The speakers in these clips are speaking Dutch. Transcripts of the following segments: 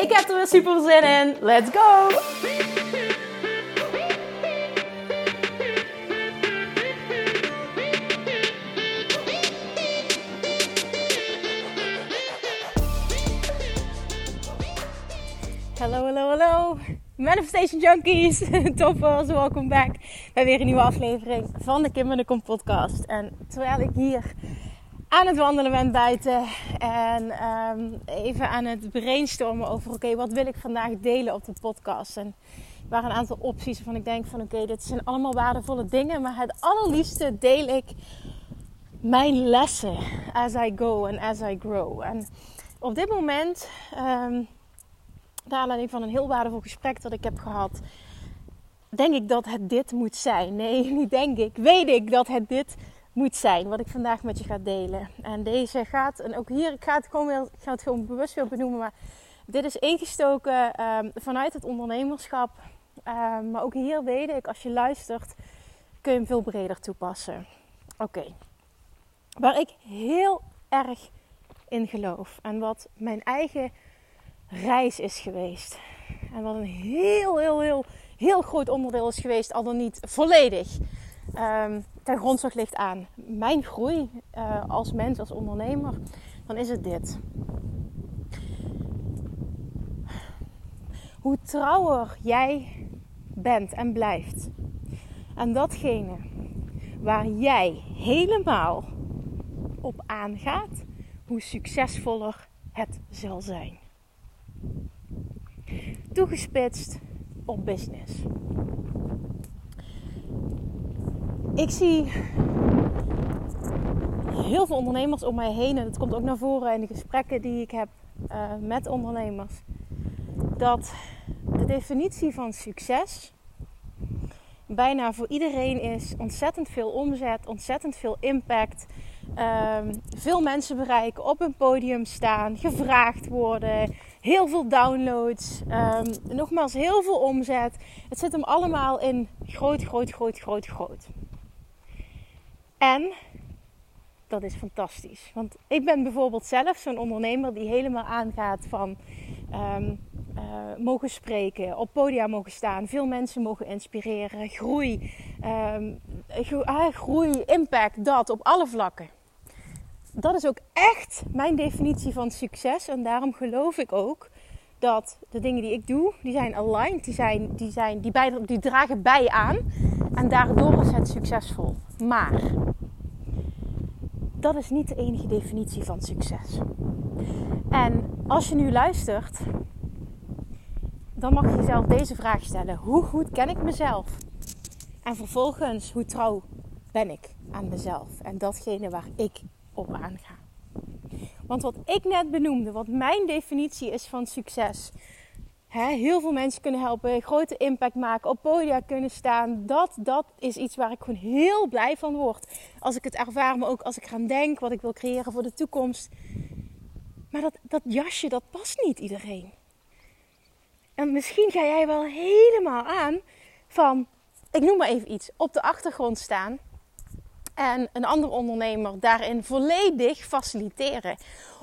Ik heb er weer super zin in. Let's go! Hallo, hallo, hallo. Manifestation Junkies, toppers, welkom back bij weer een nieuwe aflevering van de Kim en de Kom podcast. En terwijl ik hier aan het wandelen ben buiten en um, even aan het brainstormen over oké, wat wil ik vandaag delen op de podcast. En er waren een aantal opties waarvan ik denk van oké, dit zijn allemaal waardevolle dingen, maar het allerliefste deel ik mijn lessen as I go and as I grow. En op dit moment... Um, naar aanleiding van een heel waardevol gesprek dat ik heb gehad, denk ik dat het dit moet zijn. Nee, niet denk ik. Weet ik dat het dit moet zijn wat ik vandaag met je ga delen. En deze gaat, en ook hier, ik ga het gewoon, weer, ik het gewoon bewust weer benoemen, maar dit is ingestoken um, vanuit het ondernemerschap. Um, maar ook hier weet ik, als je luistert, kun je hem veel breder toepassen. Oké. Waar ik heel erg in geloof en wat mijn eigen reis is geweest. En wat een heel, heel, heel, heel groot onderdeel is geweest, al dan niet volledig, um, ten grondslag ligt aan mijn groei uh, als mens, als ondernemer, dan is het dit. Hoe trouwer jij bent en blijft. En datgene waar jij helemaal op aangaat, hoe succesvoller het zal zijn toegespitst op business. Ik zie heel veel ondernemers om mij heen, en dat komt ook naar voren in de gesprekken die ik heb uh, met ondernemers, dat de definitie van succes bijna voor iedereen is ontzettend veel omzet, ontzettend veel impact, um, veel mensen bereiken, op een podium staan, gevraagd worden, heel veel downloads, um, nogmaals heel veel omzet. Het zit hem allemaal in groot, groot, groot, groot, groot. En dat is fantastisch. Want ik ben bijvoorbeeld zelf zo'n ondernemer die helemaal aangaat van um, uh, mogen spreken, op podia mogen staan, veel mensen mogen inspireren, groei, um, groei, impact, dat op alle vlakken dat is ook echt mijn definitie van succes. En daarom geloof ik ook dat de dingen die ik doe, die zijn aligned, die, zijn, die, zijn, die, die dragen bij aan. En daardoor is het succesvol. Maar dat is niet de enige definitie van succes. En als je nu luistert, dan mag je jezelf deze vraag stellen: hoe goed ken ik mezelf? En vervolgens, hoe trouw ben ik aan mezelf en datgene waar ik op aanga. Want wat ik net benoemde, wat mijn definitie is van succes. Heel veel mensen kunnen helpen, grote impact maken, op podia kunnen staan. Dat, dat is iets waar ik gewoon heel blij van word. Als ik het ervaar, maar ook als ik aan denk, wat ik wil creëren voor de toekomst. Maar dat, dat jasje, dat past niet iedereen. En misschien ga jij wel helemaal aan van, ik noem maar even iets, op de achtergrond staan en een ander ondernemer daarin volledig faciliteren.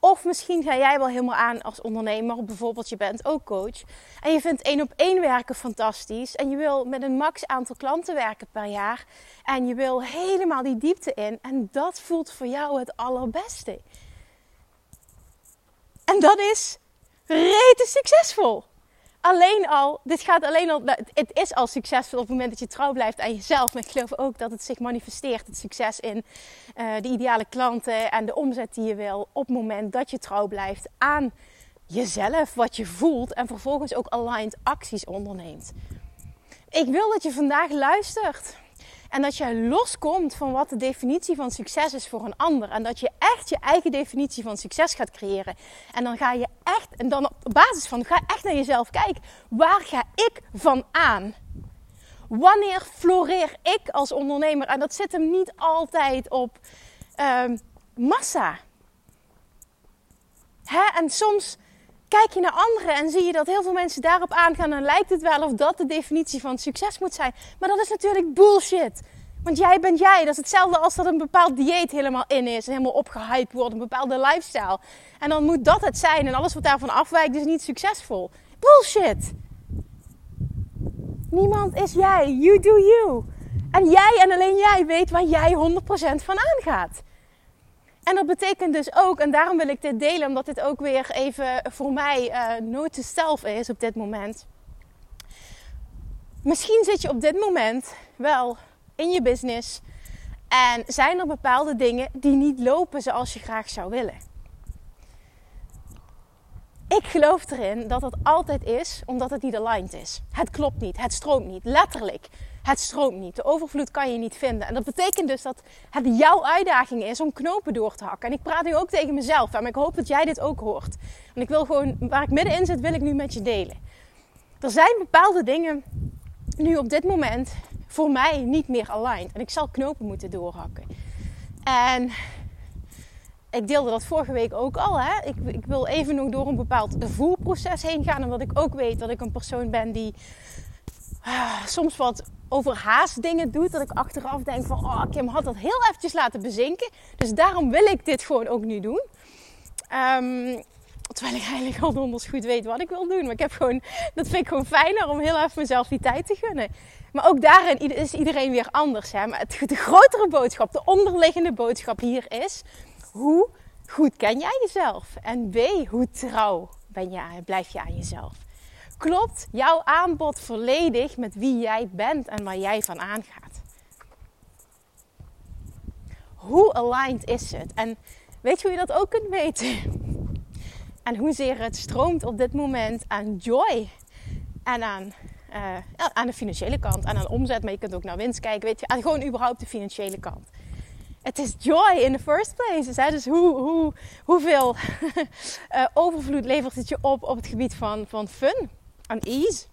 Of misschien ga jij wel helemaal aan als ondernemer. Bijvoorbeeld, je bent ook coach. En je vindt één op één werken fantastisch. En je wil met een max aantal klanten werken per jaar. En je wil helemaal die diepte in. En dat voelt voor jou het allerbeste. En dat is rete succesvol alleen al, dit gaat alleen al, het is al succesvol op het moment dat je trouw blijft aan jezelf. Maar ik geloof ook dat het zich manifesteert, het succes in uh, de ideale klanten en de omzet die je wil. Op het moment dat je trouw blijft aan jezelf, wat je voelt en vervolgens ook aligned acties onderneemt. Ik wil dat je vandaag luistert. En dat jij loskomt van wat de definitie van succes is voor een ander. En dat je echt je eigen definitie van succes gaat creëren. En dan ga je echt, en dan op basis van, ga echt naar jezelf kijken. Waar ga ik van aan? Wanneer floreer ik als ondernemer? En dat zit hem niet altijd op uh, massa. Hè? En soms kijk je naar anderen en zie je dat heel veel mensen daarop aangaan. En lijkt het wel of dat de definitie van succes moet zijn. Maar dat is natuurlijk bullshit. Want jij bent jij. Dat is hetzelfde als dat een bepaald dieet helemaal in is. En helemaal opgehyped wordt. Een bepaalde lifestyle. En dan moet dat het zijn. En alles wat daarvan afwijkt is niet succesvol. Bullshit. Niemand is jij. You do you. En jij en alleen jij weet waar jij 100% van aangaat. En dat betekent dus ook, en daarom wil ik dit delen, omdat dit ook weer even voor mij uh, nooit te zelf is op dit moment. Misschien zit je op dit moment wel in je business en zijn er bepaalde dingen die niet lopen zoals je graag zou willen. Ik geloof erin dat het altijd is omdat het niet aligned is. Het klopt niet, het stroomt niet, letterlijk. Het stroomt niet. De overvloed kan je niet vinden. En dat betekent dus dat het jouw uitdaging is om knopen door te hakken. En ik praat nu ook tegen mezelf. Maar ik hoop dat jij dit ook hoort. En ik wil gewoon, waar ik middenin zit, wil ik nu met je delen. Er zijn bepaalde dingen nu op dit moment voor mij niet meer aligned. En ik zal knopen moeten doorhakken. En ik deelde dat vorige week ook al. Hè? Ik, ik, wil even nog door een bepaald voelproces heen gaan. Omdat ik ook weet dat ik een persoon ben die ah, soms wat overhaast dingen doet. Dat ik achteraf denk van, oh Kim had dat heel eventjes laten bezinken. Dus daarom wil ik dit gewoon ook nu doen. Um, terwijl ik eigenlijk al donders goed weet wat ik wil doen. Maar ik heb gewoon, dat vind ik gewoon fijner om heel even mezelf die tijd te gunnen. Maar ook daarin is iedereen weer anders. Hè? Maar het, de grotere boodschap, de onderliggende boodschap hier is... Hoe goed ken jij jezelf? En B, hoe trouw ben je, blijf je aan jezelf? Klopt jouw aanbod volledig met wie jij bent en waar jij van aangaat? Hoe aligned is het? En weet je hoe je dat ook kunt weten? En hoezeer het stroomt op dit moment aan joy en aan, uh, aan de financiële kant en aan omzet. Maar je kunt ook naar winst kijken, weet je, gewoon überhaupt de financiële kant. Het is joy in the first place. Dus hoe, hoe, hoeveel uh, overvloed levert het je op op het gebied van, van fun? Aan ease.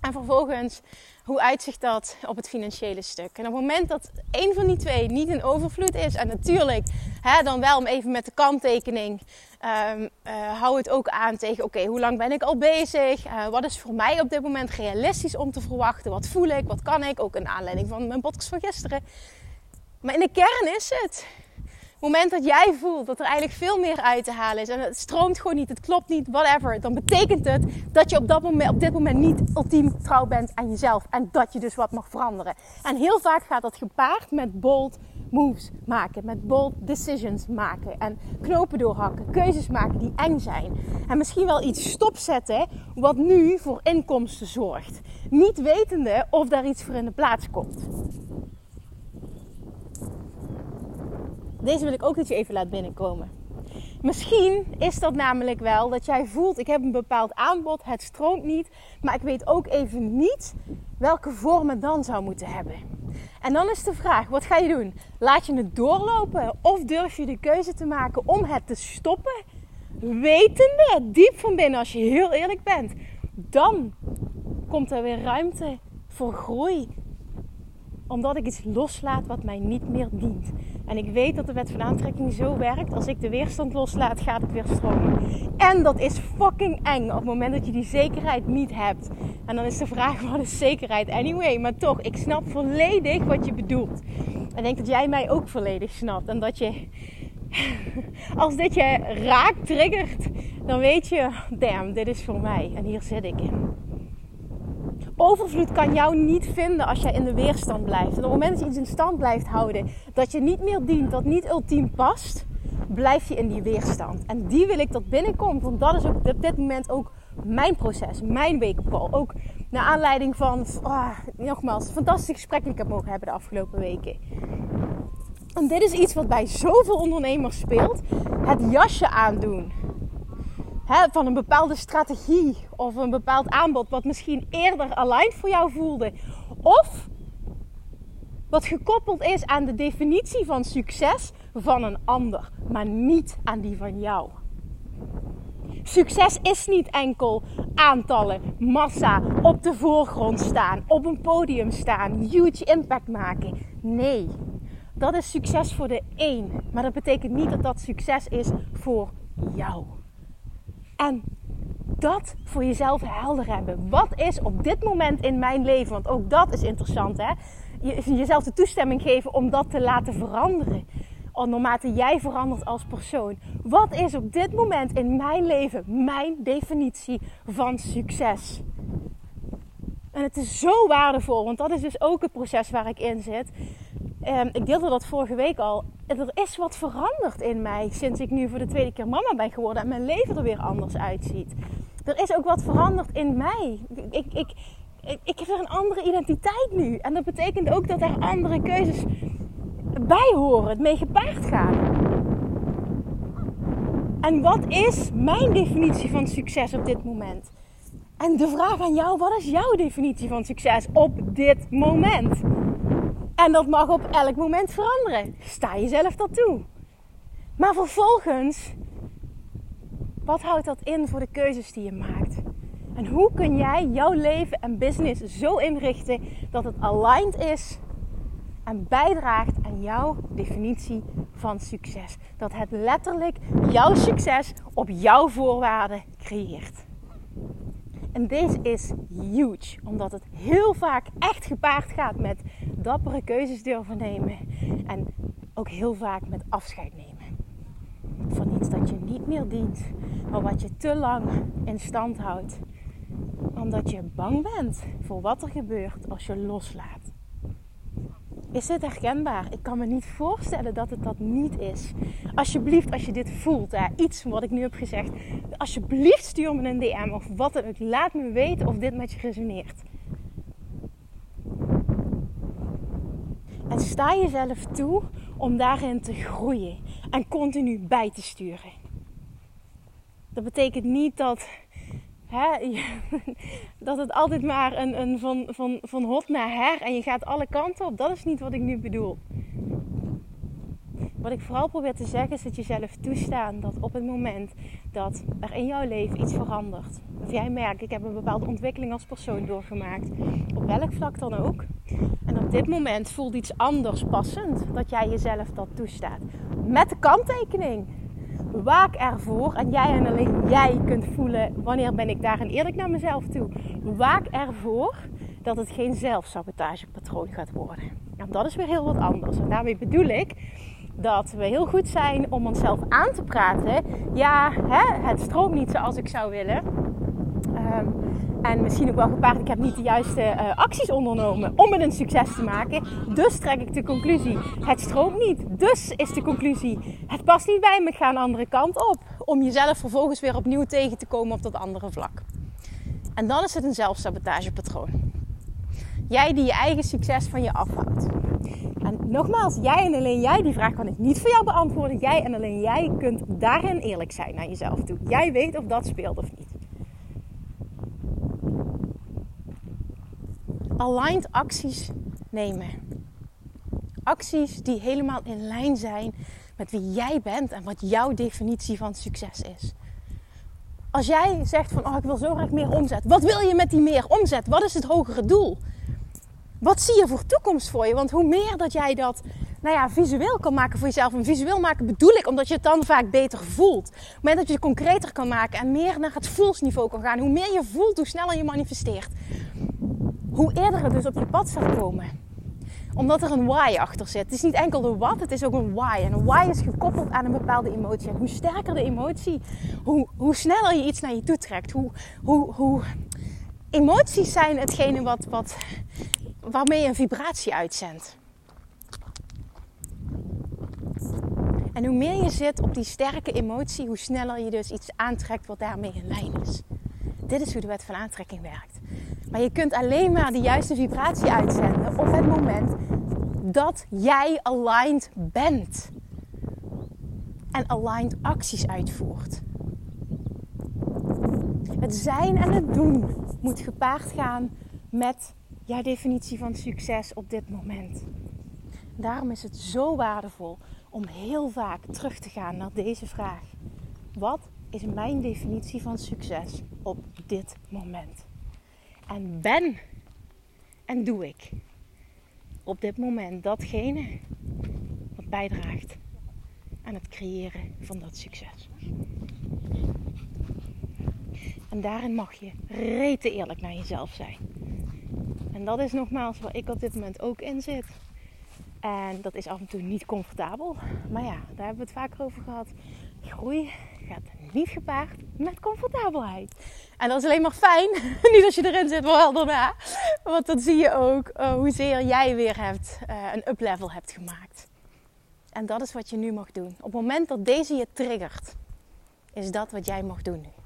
En vervolgens, hoe uitzicht dat op het financiële stuk? En op het moment dat één van die twee niet in overvloed is, en natuurlijk hè, dan wel om even met de kanttekening, um, uh, hou het ook aan tegen: oké, hoe lang ben ik al bezig? Uh, wat is voor mij op dit moment realistisch om te verwachten? Wat voel ik? Wat kan ik? Ook in aanleiding van mijn podcast van gisteren. Maar in de kern is het moment dat jij voelt dat er eigenlijk veel meer uit te halen is en het stroomt gewoon niet, het klopt niet, whatever, dan betekent het dat je op, dat moment, op dit moment niet ultiem trouw bent aan jezelf en dat je dus wat mag veranderen. En heel vaak gaat dat gepaard met bold moves maken, met bold decisions maken en knopen doorhakken, keuzes maken die eng zijn. En misschien wel iets stopzetten wat nu voor inkomsten zorgt, niet wetende of daar iets voor in de plaats komt. Deze wil ik ook dat je even laat binnenkomen. Misschien is dat namelijk wel dat jij voelt: ik heb een bepaald aanbod, het stroomt niet, maar ik weet ook even niet welke vorm het dan zou moeten hebben. En dan is de vraag: wat ga je doen? Laat je het doorlopen of durf je de keuze te maken om het te stoppen? Wetende, diep van binnen, als je heel eerlijk bent, dan komt er weer ruimte voor groei, omdat ik iets loslaat wat mij niet meer dient. En ik weet dat de wet van aantrekking zo werkt. Als ik de weerstand loslaat, gaat het weer stromen. En dat is fucking eng op het moment dat je die zekerheid niet hebt. En dan is de vraag, wat is zekerheid anyway? Maar toch, ik snap volledig wat je bedoelt. Ik denk dat jij mij ook volledig snapt. En dat je, als dit je raakt, triggert, dan weet je, damn, dit is voor mij. En hier zit ik in overvloed kan jou niet vinden als jij in de weerstand blijft. En op het moment dat je iets in stand blijft houden, dat je niet meer dient, dat niet ultiem past, blijf je in die weerstand. En die wil ik dat binnenkomt, want dat is ook op dit moment ook mijn proces, mijn wake-up. Ook naar aanleiding van, oh, nogmaals, fantastische gesprekken die ik heb mogen hebben de afgelopen weken. En dit is iets wat bij zoveel ondernemers speelt. Het jasje aandoen van een bepaalde strategie of een bepaald aanbod wat misschien eerder aligned voor jou voelde. Of wat gekoppeld is aan de definitie van succes van een ander, maar niet aan die van jou. Succes is niet enkel aantallen, massa, op de voorgrond staan, op een podium staan, huge impact maken. Nee, dat is succes voor de één. Maar dat betekent niet dat dat succes is voor jou. En dat voor jezelf helder hebben. Wat is op dit moment in mijn leven, want ook dat is interessant hè. jezelf de toestemming geven om dat te laten veranderen. Naarmate jij verandert als persoon. Wat is op dit moment in mijn leven mijn definitie van succes? En het is zo waardevol, want dat is dus ook het proces waar ik in zit. Um, ik deelde dat vorige week al. Er is wat veranderd in mij sinds ik nu voor de tweede keer mama ben geworden en mijn leven er weer anders uitziet. Er is ook wat veranderd in mij. Ik, ik, ik, ik heb weer een andere identiteit nu. En dat betekent ook dat er andere keuzes bij horen, het mee gepaard gaan. En wat is mijn definitie van succes op dit moment? En de vraag aan jou, wat is jouw definitie van succes op dit moment? En dat mag op elk moment veranderen. Sta jezelf dat toe. Maar vervolgens, wat houdt dat in voor de keuzes die je maakt? En hoe kun jij jouw leven en business zo inrichten dat het aligned is en bijdraagt aan jouw definitie van succes? Dat het letterlijk jouw succes op jouw voorwaarden creëert. En deze is huge, omdat het heel vaak echt gepaard gaat met dappere keuzes durven nemen en ook heel vaak met afscheid nemen. Van iets dat je niet meer dient, maar wat je te lang in stand houdt. Omdat je bang bent voor wat er gebeurt als je loslaat. Is dit herkenbaar? Ik kan me niet voorstellen dat het dat niet is. Alsjeblieft, als je dit voelt, hè, iets wat ik nu heb gezegd, alsjeblieft stuur me een DM of wat dan ook. Laat me weten of dit met je resoneert. En sta jezelf toe om daarin te groeien en continu bij te sturen. Dat betekent niet dat hè, dat het altijd maar een, een van, van, van hot naar her en je gaat alle kanten op. Dat is niet wat ik nu bedoel. Wat ik vooral probeer te zeggen is dat je jezelf toestaan dat op het moment dat er in jouw leven iets verandert, of jij merkt, ik heb een bepaalde ontwikkeling als persoon doorgemaakt, op welk vlak dan ook, en op dit moment voelt iets anders passend, dat jij jezelf dat toestaat. Met de kanttekening Waak ervoor, en jij en alleen jij kunt voelen wanneer ben ik daar en eerlijk naar mezelf toe. Waak ervoor dat het geen zelfsabotagepatroon gaat worden. En dat is weer heel wat anders. En daarmee bedoel ik dat we heel goed zijn om onszelf aan te praten. Ja, hè, het stroomt niet zoals ik zou willen. Ehm, en misschien ook wel gepaard, ik heb niet de juiste uh, acties ondernomen om het een succes te maken. Dus trek ik de conclusie, het stroomt niet. Dus is de conclusie, het past niet bij me, ik ga een andere kant op. Om jezelf vervolgens weer opnieuw tegen te komen op dat andere vlak. En dan is het een zelfsabotagepatroon. Jij die je eigen succes van je afhoudt. En nogmaals, jij en alleen jij, die vraag kan ik niet voor jou beantwoorden. Jij en alleen jij kunt daarin eerlijk zijn naar jezelf toe. Jij weet of dat speelt of niet. aligned acties nemen. Acties die helemaal in lijn zijn met wie jij bent en wat jouw definitie van succes is. Als jij zegt van oh, ik wil zo graag meer omzet. Wat wil je met die meer omzet? Wat is het hogere doel? Wat zie je voor toekomst voor je? Want hoe meer dat jij dat nou ja, visueel kan maken voor jezelf. En visueel maken bedoel ik omdat je het dan vaak beter voelt. Op dat je het concreter kan maken en meer naar het voelsniveau kan gaan. Hoe meer je voelt, hoe sneller je manifesteert hoe eerder het dus op je pad zal komen. Omdat er een why achter zit. Het is niet enkel de wat, het is ook een why. En een why is gekoppeld aan een bepaalde emotie. En hoe sterker de emotie, hoe, hoe sneller je iets naar je toe trekt. Hoe, hoe, hoe... Emoties zijn hetgene wat, wat, waarmee je een vibratie uitzendt. En hoe meer je zit op die sterke emotie, hoe sneller je dus iets aantrekt wat daarmee in lijn is. Dit is hoe de wet van aantrekking werkt. Maar je kunt alleen maar de juiste vibratie uitzenden op het moment dat jij aligned bent. En aligned acties uitvoert. Het zijn en het doen moet gepaard gaan met jouw definitie van succes op dit moment. Daarom is het zo waardevol om heel vaak terug te gaan naar deze vraag. Wat is mijn definitie van succes op dit moment? En ben en doe ik op dit moment datgene wat bijdraagt aan het creëren van dat succes. En daarin mag je rete eerlijk naar jezelf zijn. En dat is nogmaals waar ik op dit moment ook in zit. En dat is af en toe niet comfortabel. Maar ja, daar hebben we het vaker over gehad. Groei gaat niet gepaard met comfortabelheid. En dat is alleen maar fijn. niet als je erin zit, maar wel daarna. Want dan zie je ook uh, hoezeer jij weer hebt, uh, een uplevel hebt gemaakt. En dat is wat je nu mag doen. Op het moment dat deze je triggert, is dat wat jij mag doen nu.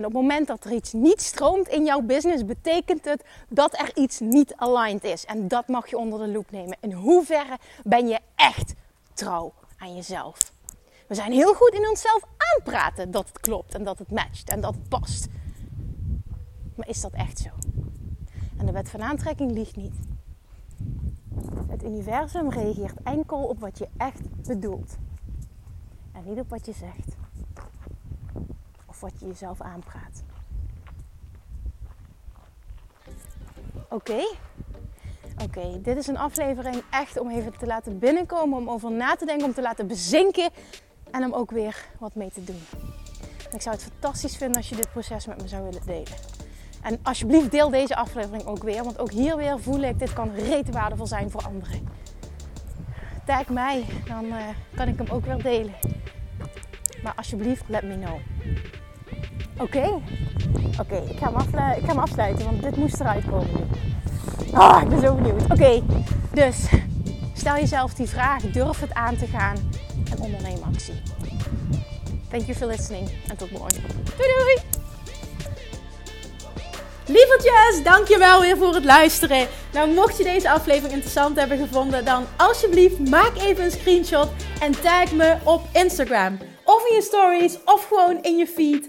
En op het moment dat er iets niet stroomt in jouw business, betekent het dat er iets niet aligned is. En dat mag je onder de loep nemen. In hoeverre ben je echt trouw aan jezelf? We zijn heel goed in onszelf aanpraten dat het klopt en dat het matcht en dat het past. Maar is dat echt zo? En de wet van aantrekking liegt niet. Het universum reageert enkel op wat je echt bedoelt. En niet op wat je zegt wat je jezelf aanpraat. Oké? Oké, dit is een aflevering echt om even te laten binnenkomen, om over na te denken, om te laten bezinken en om ook weer wat mee te doen. ik zou het fantastisch vinden als je dit proces met me zou willen delen. En alsjeblieft deel deze aflevering ook weer, want ook hier weer voel ik, dit kan rete waardevol zijn voor anderen. Tag mij, dan uh, kan ik hem ook weer delen. Maar alsjeblieft, let me know. Oké. Oké, ik, ga hem afsluiten, want dit moest eruit komen. Ah, ik ben zo benieuwd. Oké, dus stel jezelf die vraag, durf het aan te gaan en onderneem actie. Thank you for listening en tot morgen. Doei doei! Lievertjes, dankjewel weer voor het luisteren. Nou, mocht je deze aflevering interessant hebben gevonden, dan alsjeblieft maak even een screenshot en tag me op Instagram. Of in je stories, of gewoon in je feed.